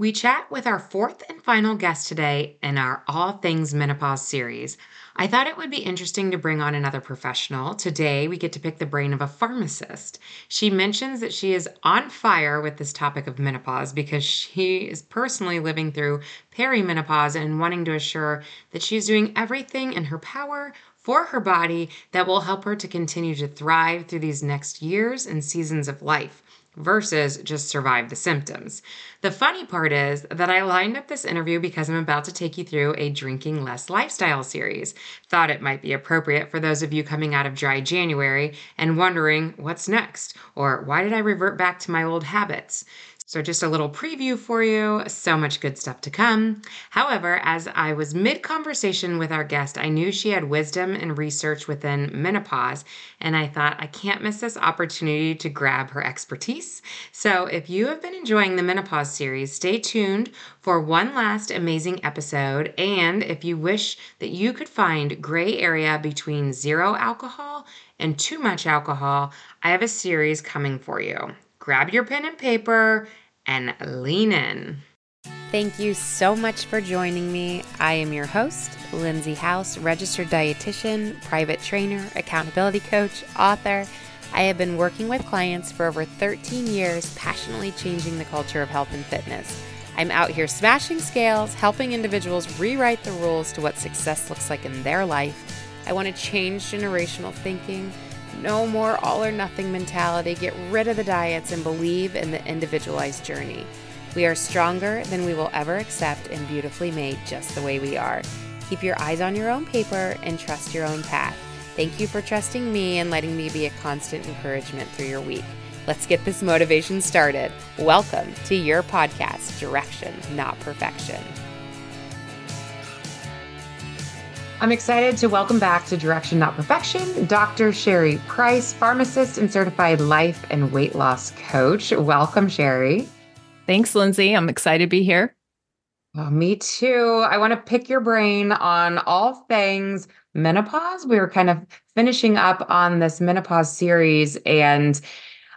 We chat with our fourth and final guest today in our All Things Menopause series. I thought it would be interesting to bring on another professional. Today, we get to pick the brain of a pharmacist. She mentions that she is on fire with this topic of menopause because she is personally living through perimenopause and wanting to assure that she is doing everything in her power for her body that will help her to continue to thrive through these next years and seasons of life versus just survive the symptoms. The funny part is that I lined up this interview because I'm about to take you through a drinking less lifestyle series. Thought it might be appropriate for those of you coming out of dry January and wondering what's next or why did I revert back to my old habits. So, just a little preview for you. So much good stuff to come. However, as I was mid conversation with our guest, I knew she had wisdom and research within menopause, and I thought I can't miss this opportunity to grab her expertise. So, if you have been enjoying the menopause series, stay tuned for one last amazing episode. And if you wish that you could find gray area between zero alcohol and too much alcohol, I have a series coming for you. Grab your pen and paper and lean in. Thank you so much for joining me. I am your host, Lindsey House, registered dietitian, private trainer, accountability coach, author. I have been working with clients for over 13 years, passionately changing the culture of health and fitness. I'm out here smashing scales, helping individuals rewrite the rules to what success looks like in their life. I want to change generational thinking no more all or nothing mentality. Get rid of the diets and believe in the individualized journey. We are stronger than we will ever accept and beautifully made just the way we are. Keep your eyes on your own paper and trust your own path. Thank you for trusting me and letting me be a constant encouragement through your week. Let's get this motivation started. Welcome to your podcast, Direction, Not Perfection. I'm excited to welcome back to Direction Not Perfection Dr. Sherry Price, pharmacist and certified life and weight loss coach. Welcome, Sherry. Thanks, Lindsey. I'm excited to be here. Oh, me too. I want to pick your brain on all things menopause. We were kind of finishing up on this menopause series and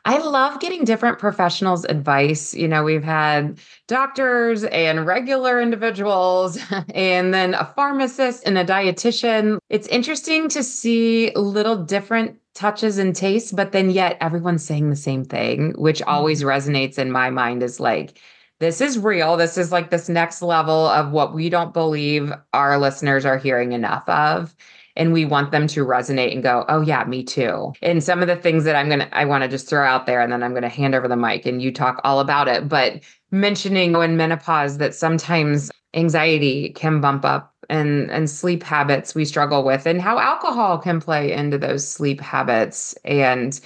I love getting different professionals' advice. You know, we've had doctors and regular individuals, and then a pharmacist and a dietitian. It's interesting to see little different touches and tastes, but then yet everyone's saying the same thing, which always mm-hmm. resonates in my mind is like, this is real. This is like this next level of what we don't believe our listeners are hearing enough of and we want them to resonate and go, oh yeah, me too. And some of the things that I'm gonna I want to just throw out there and then I'm gonna hand over the mic and you talk all about it. But mentioning when menopause that sometimes anxiety can bump up and and sleep habits we struggle with and how alcohol can play into those sleep habits and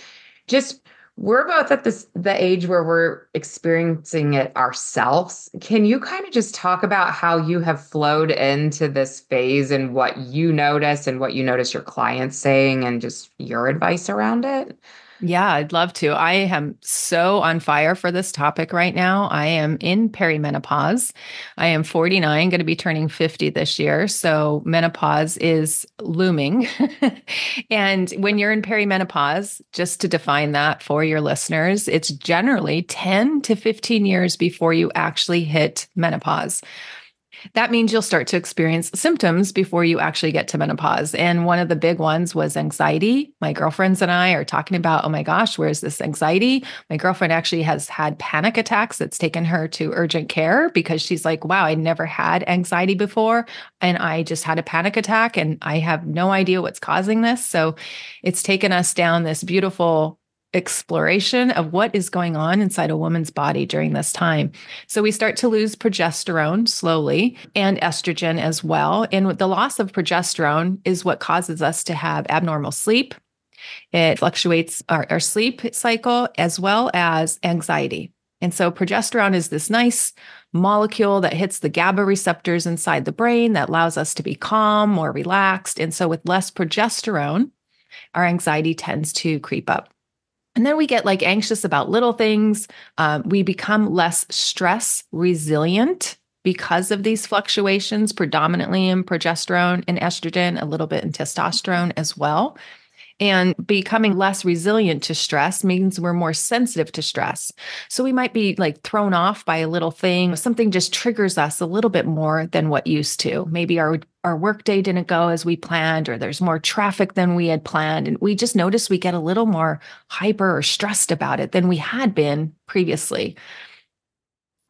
just we're both at this the age where we're experiencing it ourselves. Can you kind of just talk about how you have flowed into this phase and what you notice and what you notice your clients saying and just your advice around it yeah, I'd love to. I am so on fire for this topic right now. I am in perimenopause. I am 49, going to be turning 50 this year. So menopause is looming. and when you're in perimenopause, just to define that for your listeners, it's generally 10 to 15 years before you actually hit menopause that means you'll start to experience symptoms before you actually get to menopause. And one of the big ones was anxiety. My girlfriends and I are talking about, oh my gosh, where's this anxiety? My girlfriend actually has had panic attacks It's taken her to urgent care because she's like, wow, I never had anxiety before. And I just had a panic attack and I have no idea what's causing this. So it's taken us down this beautiful exploration of what is going on inside a woman's body during this time. So we start to lose progesterone slowly and estrogen as well. And the loss of progesterone is what causes us to have abnormal sleep. It fluctuates our, our sleep cycle as well as anxiety. And so progesterone is this nice molecule that hits the GABA receptors inside the brain that allows us to be calm, more relaxed. And so with less progesterone, our anxiety tends to creep up. And then we get like anxious about little things. Um, we become less stress resilient because of these fluctuations, predominantly in progesterone and estrogen, a little bit in testosterone as well. And becoming less resilient to stress means we're more sensitive to stress. So we might be like thrown off by a little thing. Something just triggers us a little bit more than what used to. Maybe our our workday didn't go as we planned, or there's more traffic than we had planned. And we just notice we get a little more hyper or stressed about it than we had been previously.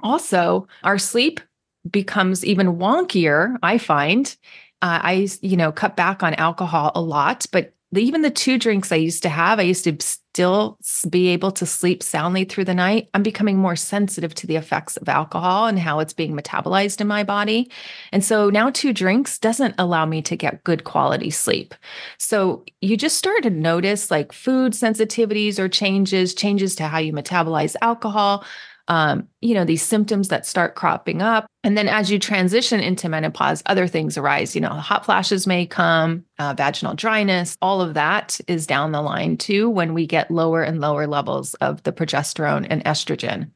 Also, our sleep becomes even wonkier, I find. Uh, I, you know, cut back on alcohol a lot, but even the two drinks I used to have, I used to still be able to sleep soundly through the night. I'm becoming more sensitive to the effects of alcohol and how it's being metabolized in my body. And so now two drinks doesn't allow me to get good quality sleep. So you just start to notice like food sensitivities or changes, changes to how you metabolize alcohol, um, you know, these symptoms that start cropping up. And then as you transition into menopause, other things arise. You know, hot flashes may come, uh, vaginal dryness, all of that is down the line too when we get lower and lower levels of the progesterone and estrogen.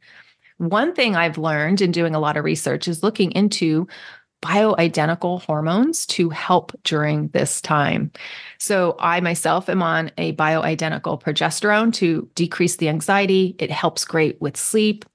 One thing I've learned in doing a lot of research is looking into bioidentical hormones to help during this time. So, I myself am on a bioidentical progesterone to decrease the anxiety. It helps great with sleep.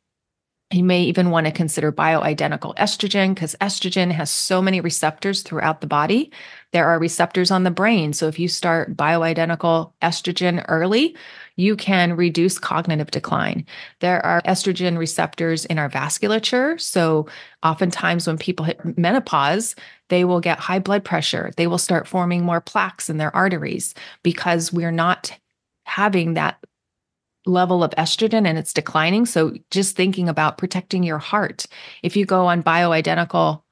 You may even want to consider bioidentical estrogen because estrogen has so many receptors throughout the body. There are receptors on the brain. So if you start bioidentical estrogen early, you can reduce cognitive decline. There are estrogen receptors in our vasculature. So oftentimes when people hit menopause, they will get high blood pressure. They will start forming more plaques in their arteries because we're not having that level of estrogen and it's declining. So just thinking about protecting your heart. If you go on bioidentical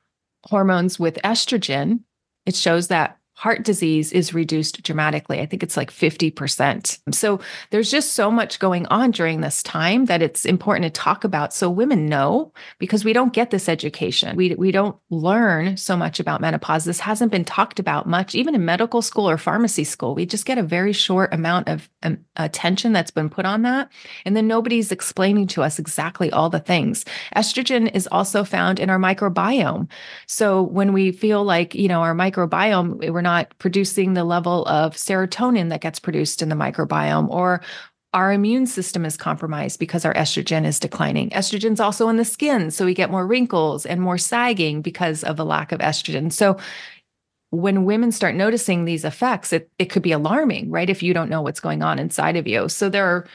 hormones with estrogen, it shows that heart disease is reduced dramatically. I think it's like 50%. So there's just so much going on during this time that it's important to talk about so women know because we don't get this education. We, we don't learn so much about menopause. This hasn't been talked about much, even in medical school or pharmacy school. We just get a very short amount of um, attention that's been put on that. And then nobody's explaining to us exactly all the things. Estrogen is also found in our microbiome. So when we feel like, you know, our microbiome, we're not producing the level of serotonin that gets produced in the microbiome or our immune system is compromised because our estrogen is declining. Estrogen's also in the skin, so we get more wrinkles and more sagging because of a lack of estrogen. So when women start noticing these effects, it, it could be alarming, right? If you don't know what's going on inside of you. So there are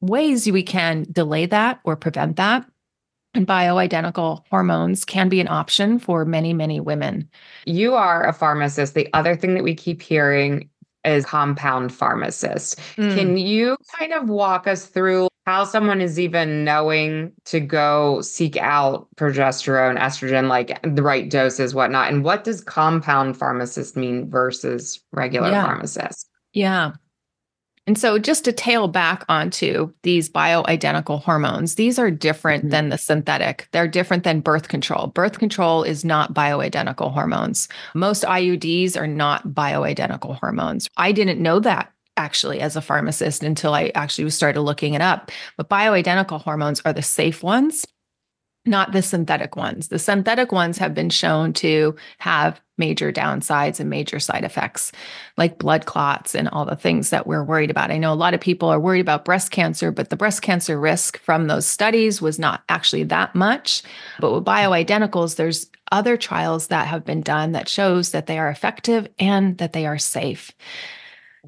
ways we can delay that or prevent that and bioidentical hormones can be an option for many, many women. You are a pharmacist. The other thing that we keep hearing is compound pharmacist. Mm. Can you kind of walk us through how someone is even knowing to go seek out progesterone, estrogen, like the right doses, whatnot? And what does compound pharmacist mean versus regular yeah. pharmacist? Yeah. And so, just to tail back onto these bioidentical hormones, these are different mm-hmm. than the synthetic. They're different than birth control. Birth control is not bioidentical hormones. Most IUDs are not bioidentical hormones. I didn't know that actually as a pharmacist until I actually started looking it up. But bioidentical hormones are the safe ones not the synthetic ones. The synthetic ones have been shown to have major downsides and major side effects, like blood clots and all the things that we're worried about. I know a lot of people are worried about breast cancer, but the breast cancer risk from those studies was not actually that much. But with bioidenticals, there's other trials that have been done that shows that they are effective and that they are safe.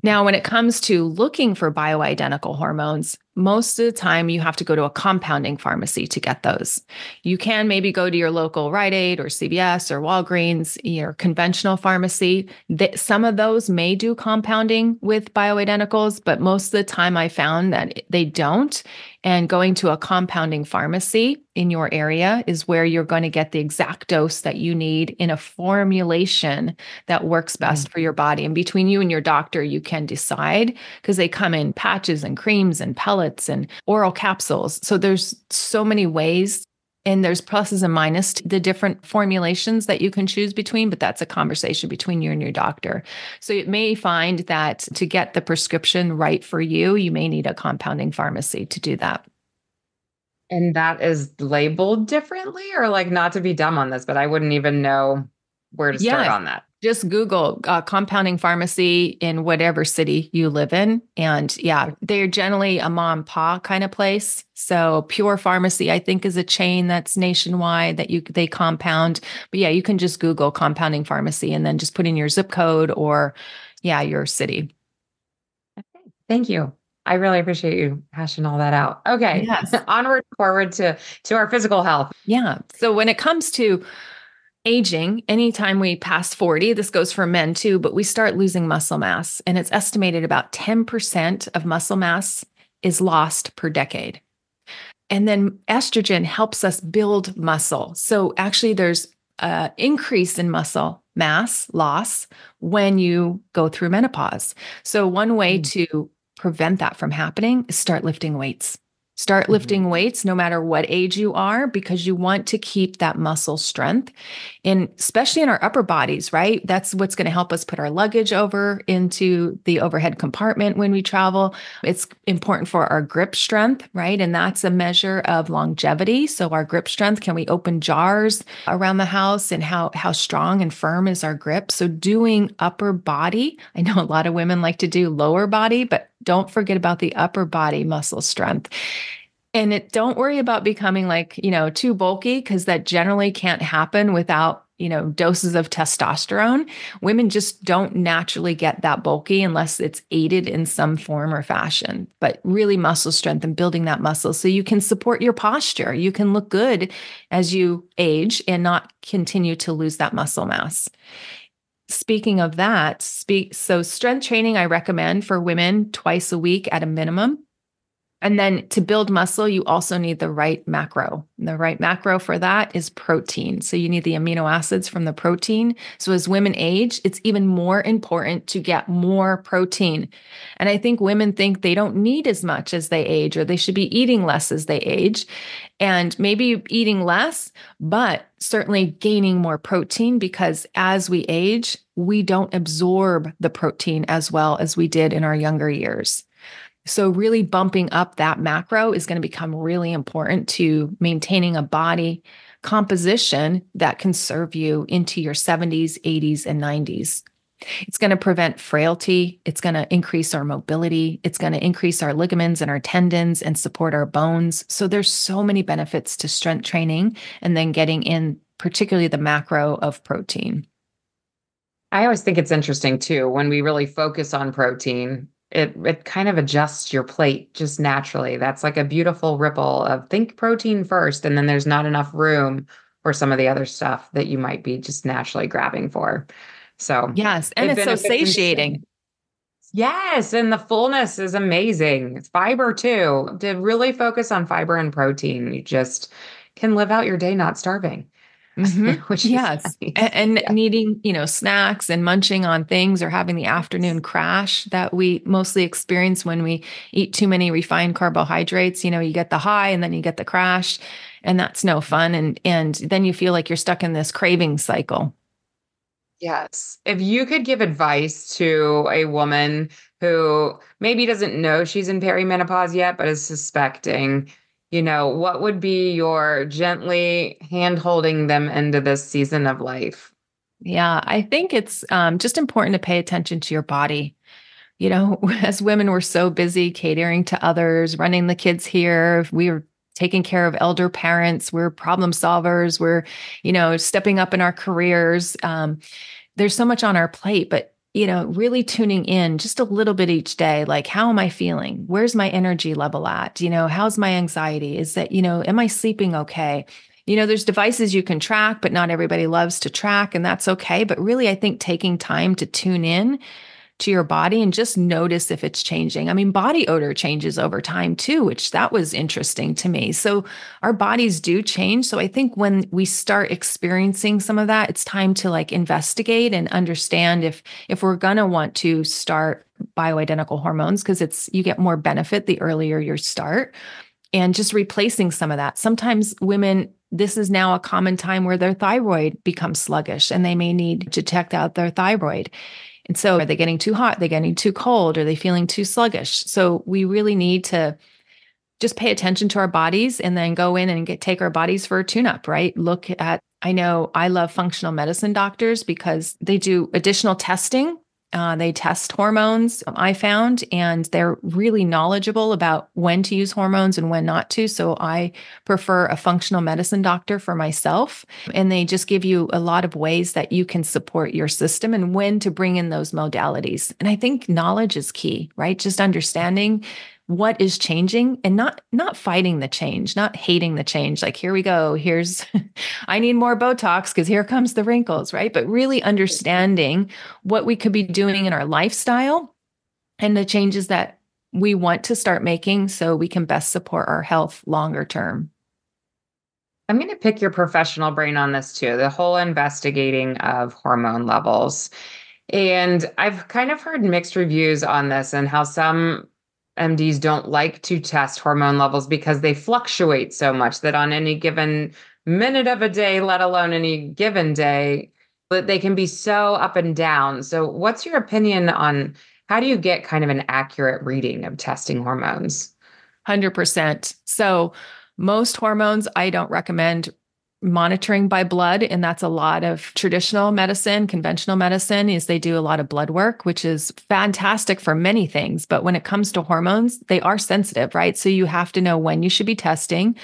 Now, when it comes to looking for bioidentical hormones, most of the time you have to go to a compounding pharmacy to get those. You can maybe go to your local Rite Aid or CVS or Walgreens, your conventional pharmacy. Some of those may do compounding with bioidenticals, but most of the time I found that they don't. And going to a compounding pharmacy in your area is where you're going to get the exact dose that you need in a formulation that works best mm. for your body. And between you and your doctor, you can decide because they come in patches and creams and pellets and oral capsules. So there's so many ways and there's pluses and minuses to the different formulations that you can choose between, but that's a conversation between you and your doctor. So you may find that to get the prescription right for you, you may need a compounding pharmacy to do that. And that is labeled differently, or like not to be dumb on this, but I wouldn't even know where to start yeah. on that. Just Google uh, compounding pharmacy in whatever city you live in. And yeah, they're generally a mom pa kind of place. So Pure Pharmacy, I think, is a chain that's nationwide that you they compound. But yeah, you can just Google compounding pharmacy and then just put in your zip code or yeah, your city. Okay. Thank you. I really appreciate you hashing all that out. Okay. Yes. Onward forward to to our physical health. Yeah. So when it comes to aging, anytime we pass 40, this goes for men too, but we start losing muscle mass. And it's estimated about 10% of muscle mass is lost per decade. And then estrogen helps us build muscle. So actually, there's an increase in muscle mass loss when you go through menopause. So, one way mm. to prevent that from happening is start lifting weights. Start mm-hmm. lifting weights no matter what age you are because you want to keep that muscle strength. And especially in our upper bodies, right? That's what's going to help us put our luggage over into the overhead compartment when we travel. It's important for our grip strength, right? And that's a measure of longevity. So our grip strength, can we open jars around the house and how how strong and firm is our grip? So doing upper body, I know a lot of women like to do lower body, but don't forget about the upper body muscle strength. And it don't worry about becoming like, you know, too bulky because that generally can't happen without, you know, doses of testosterone. Women just don't naturally get that bulky unless it's aided in some form or fashion. But really muscle strength and building that muscle so you can support your posture. You can look good as you age and not continue to lose that muscle mass speaking of that, speak so strength training I recommend for women twice a week at a minimum. And then to build muscle, you also need the right macro. And the right macro for that is protein. So you need the amino acids from the protein. So as women age, it's even more important to get more protein. And I think women think they don't need as much as they age or they should be eating less as they age. And maybe eating less, but certainly gaining more protein because as we age, we don't absorb the protein as well as we did in our younger years. So, really bumping up that macro is going to become really important to maintaining a body composition that can serve you into your 70s, 80s, and 90s. It's going to prevent frailty. It's going to increase our mobility. It's going to increase our ligaments and our tendons and support our bones. So there's so many benefits to strength training and then getting in particularly the macro of protein. I always think it's interesting too when we really focus on protein it it kind of adjusts your plate just naturally. That's like a beautiful ripple of think protein first, and then there's not enough room for some of the other stuff that you might be just naturally grabbing for. So yes, and it's so satiating. Yes, and the fullness is amazing. It's fiber too. To really focus on fiber and protein, you just can live out your day not starving. Mm-hmm. Which yes, nice. and, and yeah. needing you know snacks and munching on things or having the afternoon crash that we mostly experience when we eat too many refined carbohydrates. You know, you get the high and then you get the crash, and that's no fun. And and then you feel like you're stuck in this craving cycle. Yes. If you could give advice to a woman who maybe doesn't know she's in perimenopause yet, but is suspecting, you know, what would be your gently hand holding them into this season of life? Yeah, I think it's um, just important to pay attention to your body. You know, as women, we're so busy catering to others, running the kids here. We're taking care of elder parents. We're problem solvers. We're, you know, stepping up in our careers. Um, there's so much on our plate, but you know, really tuning in just a little bit each day. Like, how am I feeling? Where's my energy level at? You know, how's my anxiety? Is that, you know, am I sleeping okay? You know, there's devices you can track, but not everybody loves to track, and that's okay. But really, I think taking time to tune in to your body and just notice if it's changing. I mean, body odor changes over time too, which that was interesting to me. So our bodies do change. So I think when we start experiencing some of that, it's time to like investigate and understand if if we're going to want to start bioidentical hormones because it's you get more benefit the earlier you start and just replacing some of that. Sometimes women this is now a common time where their thyroid becomes sluggish and they may need to check out their thyroid. And so are they getting too hot? Are they getting too cold? Are they feeling too sluggish? So we really need to just pay attention to our bodies and then go in and get take our bodies for a tune up, right? Look at I know I love functional medicine doctors because they do additional testing uh, they test hormones, I found, and they're really knowledgeable about when to use hormones and when not to. So I prefer a functional medicine doctor for myself. And they just give you a lot of ways that you can support your system and when to bring in those modalities. And I think knowledge is key, right? Just understanding what is changing and not not fighting the change not hating the change. Like here we go. Here's i need more botox because here comes the wrinkles right? But really understanding what we could be doing in our lifestyle and the changes that we want to start making so we can best support our health longer term. I'm going to pick your professional brain on this too the whole investigating of hormone levels. And I've kind of heard mixed reviews on this and how some MDs don't like to test hormone levels because they fluctuate so much that on any given minute of a day, let alone any given day, but they can be so up and down. So, what's your opinion on how do you get kind of an accurate reading of testing hormones? 100%. So, most hormones I don't recommend monitoring by blood and that's a lot of traditional medicine conventional medicine is they do a lot of blood work which is fantastic for many things. But when it comes to hormones they are sensitive right? So you have to know when you should be testing.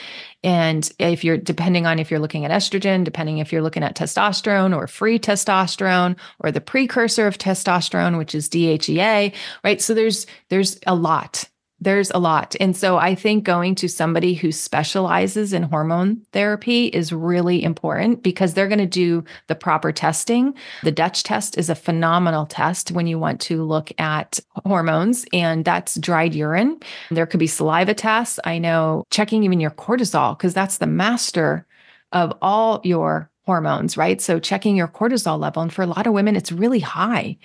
And if you're depending on if you're looking at estrogen depending if you're looking at testosterone or free testosterone or the precursor of testosterone which is DHEA right? So there's there's a lot there's a lot. And so I think going to somebody who specializes in hormone therapy is really important because they're going to do the proper testing. The Dutch test is a phenomenal test when you want to look at hormones, and that's dried urine. There could be saliva tests. I know checking even your cortisol, because that's the master of all your hormones, right? So checking your cortisol level. And for a lot of women, it's really high.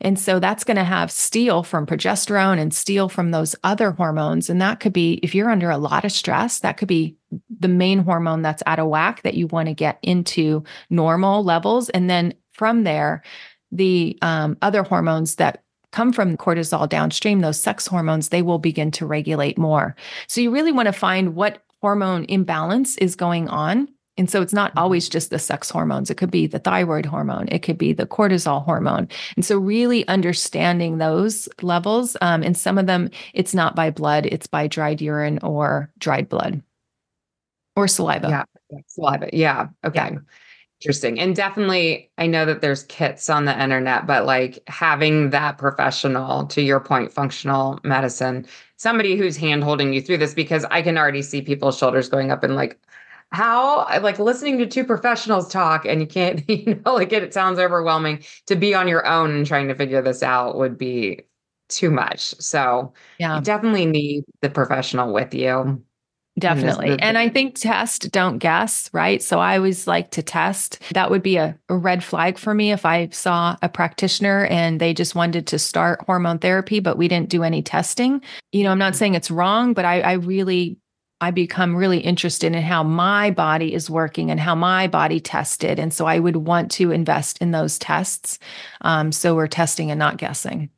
And so that's going to have steal from progesterone and steal from those other hormones. And that could be, if you're under a lot of stress, that could be the main hormone that's out of whack that you want to get into normal levels. And then from there, the um, other hormones that come from cortisol downstream, those sex hormones, they will begin to regulate more. So you really want to find what hormone imbalance is going on and so it's not mm-hmm. always just the sex hormones. It could be the thyroid hormone. It could be the cortisol hormone. And so really understanding those levels. Um, and some of them, it's not by blood, it's by dried urine or dried blood or saliva. Yeah. Saliva. Yeah. Okay. Yeah. Interesting. And definitely, I know that there's kits on the internet, but like having that professional, to your point, functional medicine, somebody who's hand holding you through this, because I can already see people's shoulders going up and like, how like listening to two professionals talk and you can't you know like it, it sounds overwhelming to be on your own and trying to figure this out would be too much so yeah you definitely need the professional with you Definitely. And, I think test, don't guess, right? So I always like to test. That would be a, a, red flag for me if I saw a practitioner and they just wanted to start hormone therapy, but we didn't do any testing. You know, I'm not mm. saying it's wrong, but I, I really I become really interested in how my body is working and how my body tested. And so I would want to invest in those tests. Um, so we're testing and not guessing.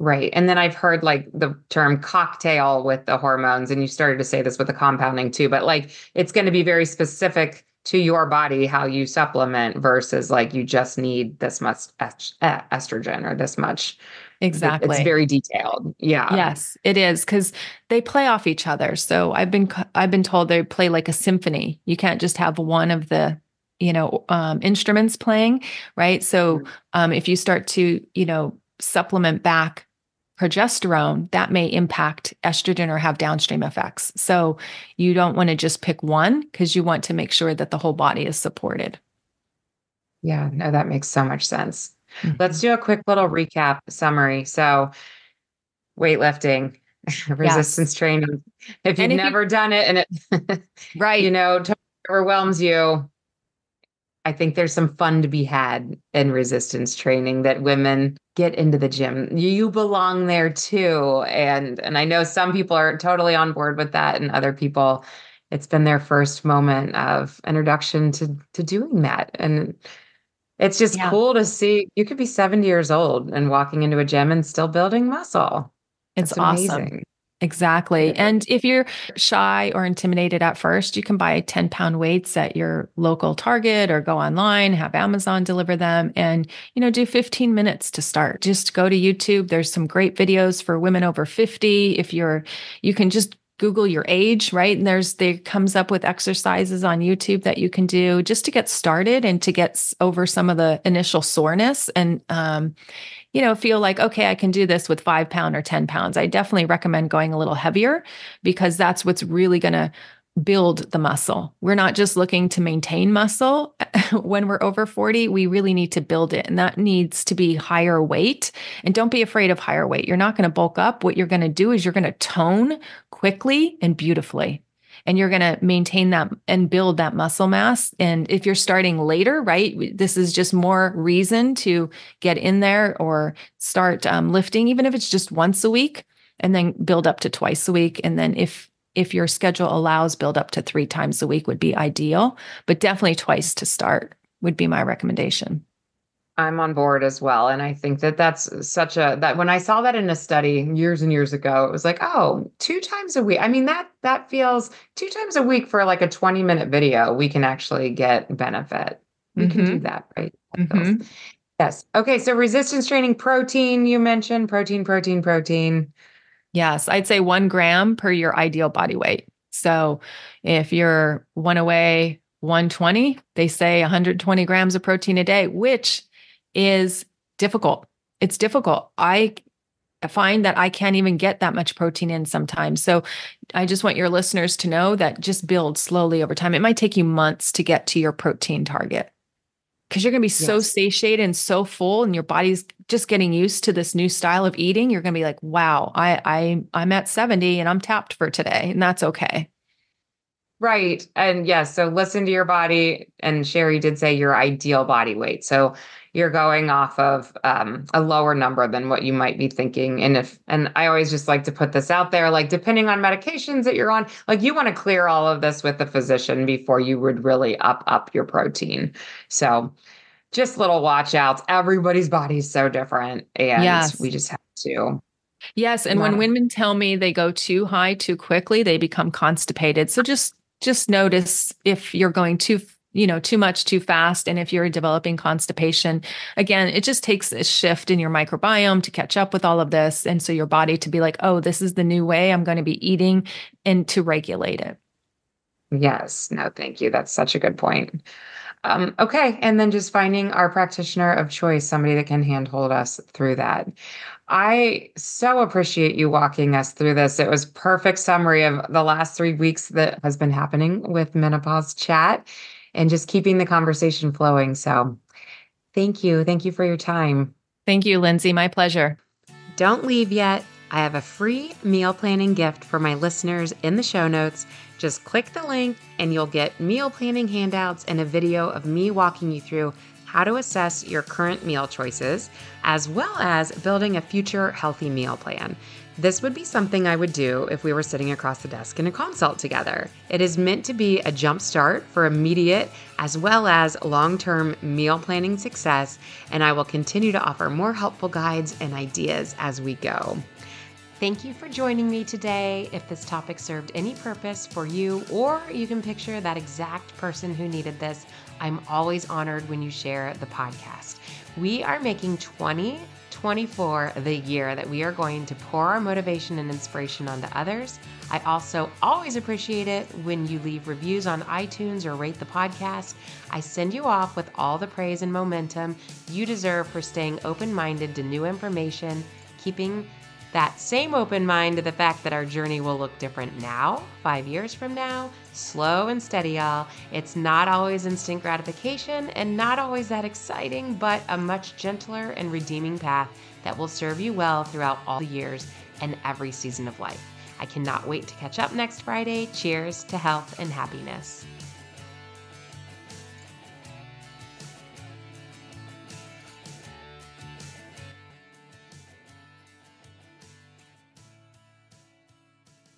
Right. And then I've heard like the term cocktail with the hormones, and you started to say this with the compounding too, but like it's going to be very specific to your body how you supplement versus like you just need this much estrogen or this much Exactly. It's very detailed. Yeah. Yes, it is cuz they play off each other. So I've been I've been told they play like a symphony. You can't just have one of the you know um, instruments playing, right? So mm-hmm. um, if you start to, you know, supplement back progesterone, that may impact estrogen or have downstream effects. So you don't want to just pick one because you want to make sure that the whole body is supported. Yeah, no, that makes so much sense. Mm-hmm. Let's do a quick little recap summary. So, weightlifting, resistance yes. training. If you've if never you, done it and it, right, you know, totally overwhelms you, I think there's some fun to be had in resistance training that women get into the gym. You belong there too. And and I know some people are totally on board with that and other people it's been their first moment of introduction to to doing that. And it's just yeah. cool to see you could be 70 years old and walking into a gym and still building muscle. It's awesome. Exactly. And if you're shy or intimidated at first, you can buy 10 pound weights at your local Target or go online, have Amazon deliver them and, you know, do 15 minutes to start. Just go to YouTube. There's some great videos for women over 50. If you're, you can just Google your age, right? And there's there comes up with exercises on YouTube that you can do just to get started and to get over some of the initial soreness and um, you know, feel like, okay, I can do this with five pound or 10 pounds. I definitely recommend going a little heavier because that's what's really going to build the muscle. We're not just looking to maintain muscle when we're over 40, we really need to build it. And that needs to be higher weight. And don't be afraid of higher weight. You're not going to bulk up. What you're going to do is you're going to tone quickly and beautifully. And you're going to maintain that and build that muscle mass. And if you're starting later, right, this is just more reason to get in there or start um, lifting, even if it's just once a week, and then build up to twice a week. And then if if your schedule allows build up to three times a week would be ideal, but definitely twice to start would be my recommendation. I'm on board as well. And I think that that's such a, that when I saw that in a study years and years ago, it was like, oh, two times a week. I mean, that, that feels two times a week for like a 20 minute video, we can actually get benefit. We mm-hmm. can do mm-hmm. that, right? That mm-hmm. Yes. Okay. So resistance training, protein, you mentioned protein, protein, protein. Yes, I'd say one gram per your ideal body weight. So if you're one away 120, they say 120 grams of protein a day, which is difficult. It's difficult. I find that I can't even get that much protein in sometimes. So I just want your listeners to know that just build slowly over time. It might take you months to get to your protein target because you're going to be so satiated and so full and your body's just getting used to this new style of eating you're going to be like wow i i i'm at 70 and i'm tapped for today and that's okay. Right and yes so listen to your body and sherry did say your ideal body weight. So you're going off of um, a lower number than what you might be thinking. And if, and I always just like to put this out there, like depending on medications that you're on, like you want to clear all of this with the physician before you would really up up your protein. So just little watch outs. Everybody's body's so different, and yes. we just have to. Yes, and when women tell me they go too high too quickly, they become constipated. So just just notice if you're going too you know, too much too fast. And if you're developing constipation, again, it just takes a shift in your microbiome to catch up with all of this. And so your body to be like, oh, this is the new way I'm going to be eating and to regulate it. Yes. No, thank you. That's such a good point. Um, okay. And then just finding our practitioner of choice, somebody that can handhold us through that. I so appreciate you walking us through this. It was perfect summary of the last three weeks that has been happening with menopause chat and just keeping the conversation flowing. So thank you. Thank you for your time. Thank you, Lindsey. My pleasure. Don't leave yet. I have a free meal planning gift for my listeners in the show notes. Just click the link and you'll get meal planning handouts and a video of me walking you through how to assess your current meal choices, as well as building a future healthy meal plan. This would be something I would do if we were sitting across the desk in a consult together. It is meant to be a jump start for immediate as well as long term meal planning success, and I will continue to offer more helpful guides and ideas as we go. Thank you for joining me today. If this topic served any purpose for you, or you can picture that exact person who needed this, I'm always honored when you share the podcast. We are making 20 2024 the year that we are going to pour our motivation and inspiration onto others. I also always appreciate it when you leave reviews on iTunes or rate the podcast. I send you off with all the praise and momentum you deserve for staying open minded to new information, keeping that same open mind to the fact that our journey will look different now, five years from now, slow and steady, y'all. It's not always instant gratification and not always that exciting, but a much gentler and redeeming path that will serve you well throughout all the years and every season of life. I cannot wait to catch up next Friday. Cheers to health and happiness.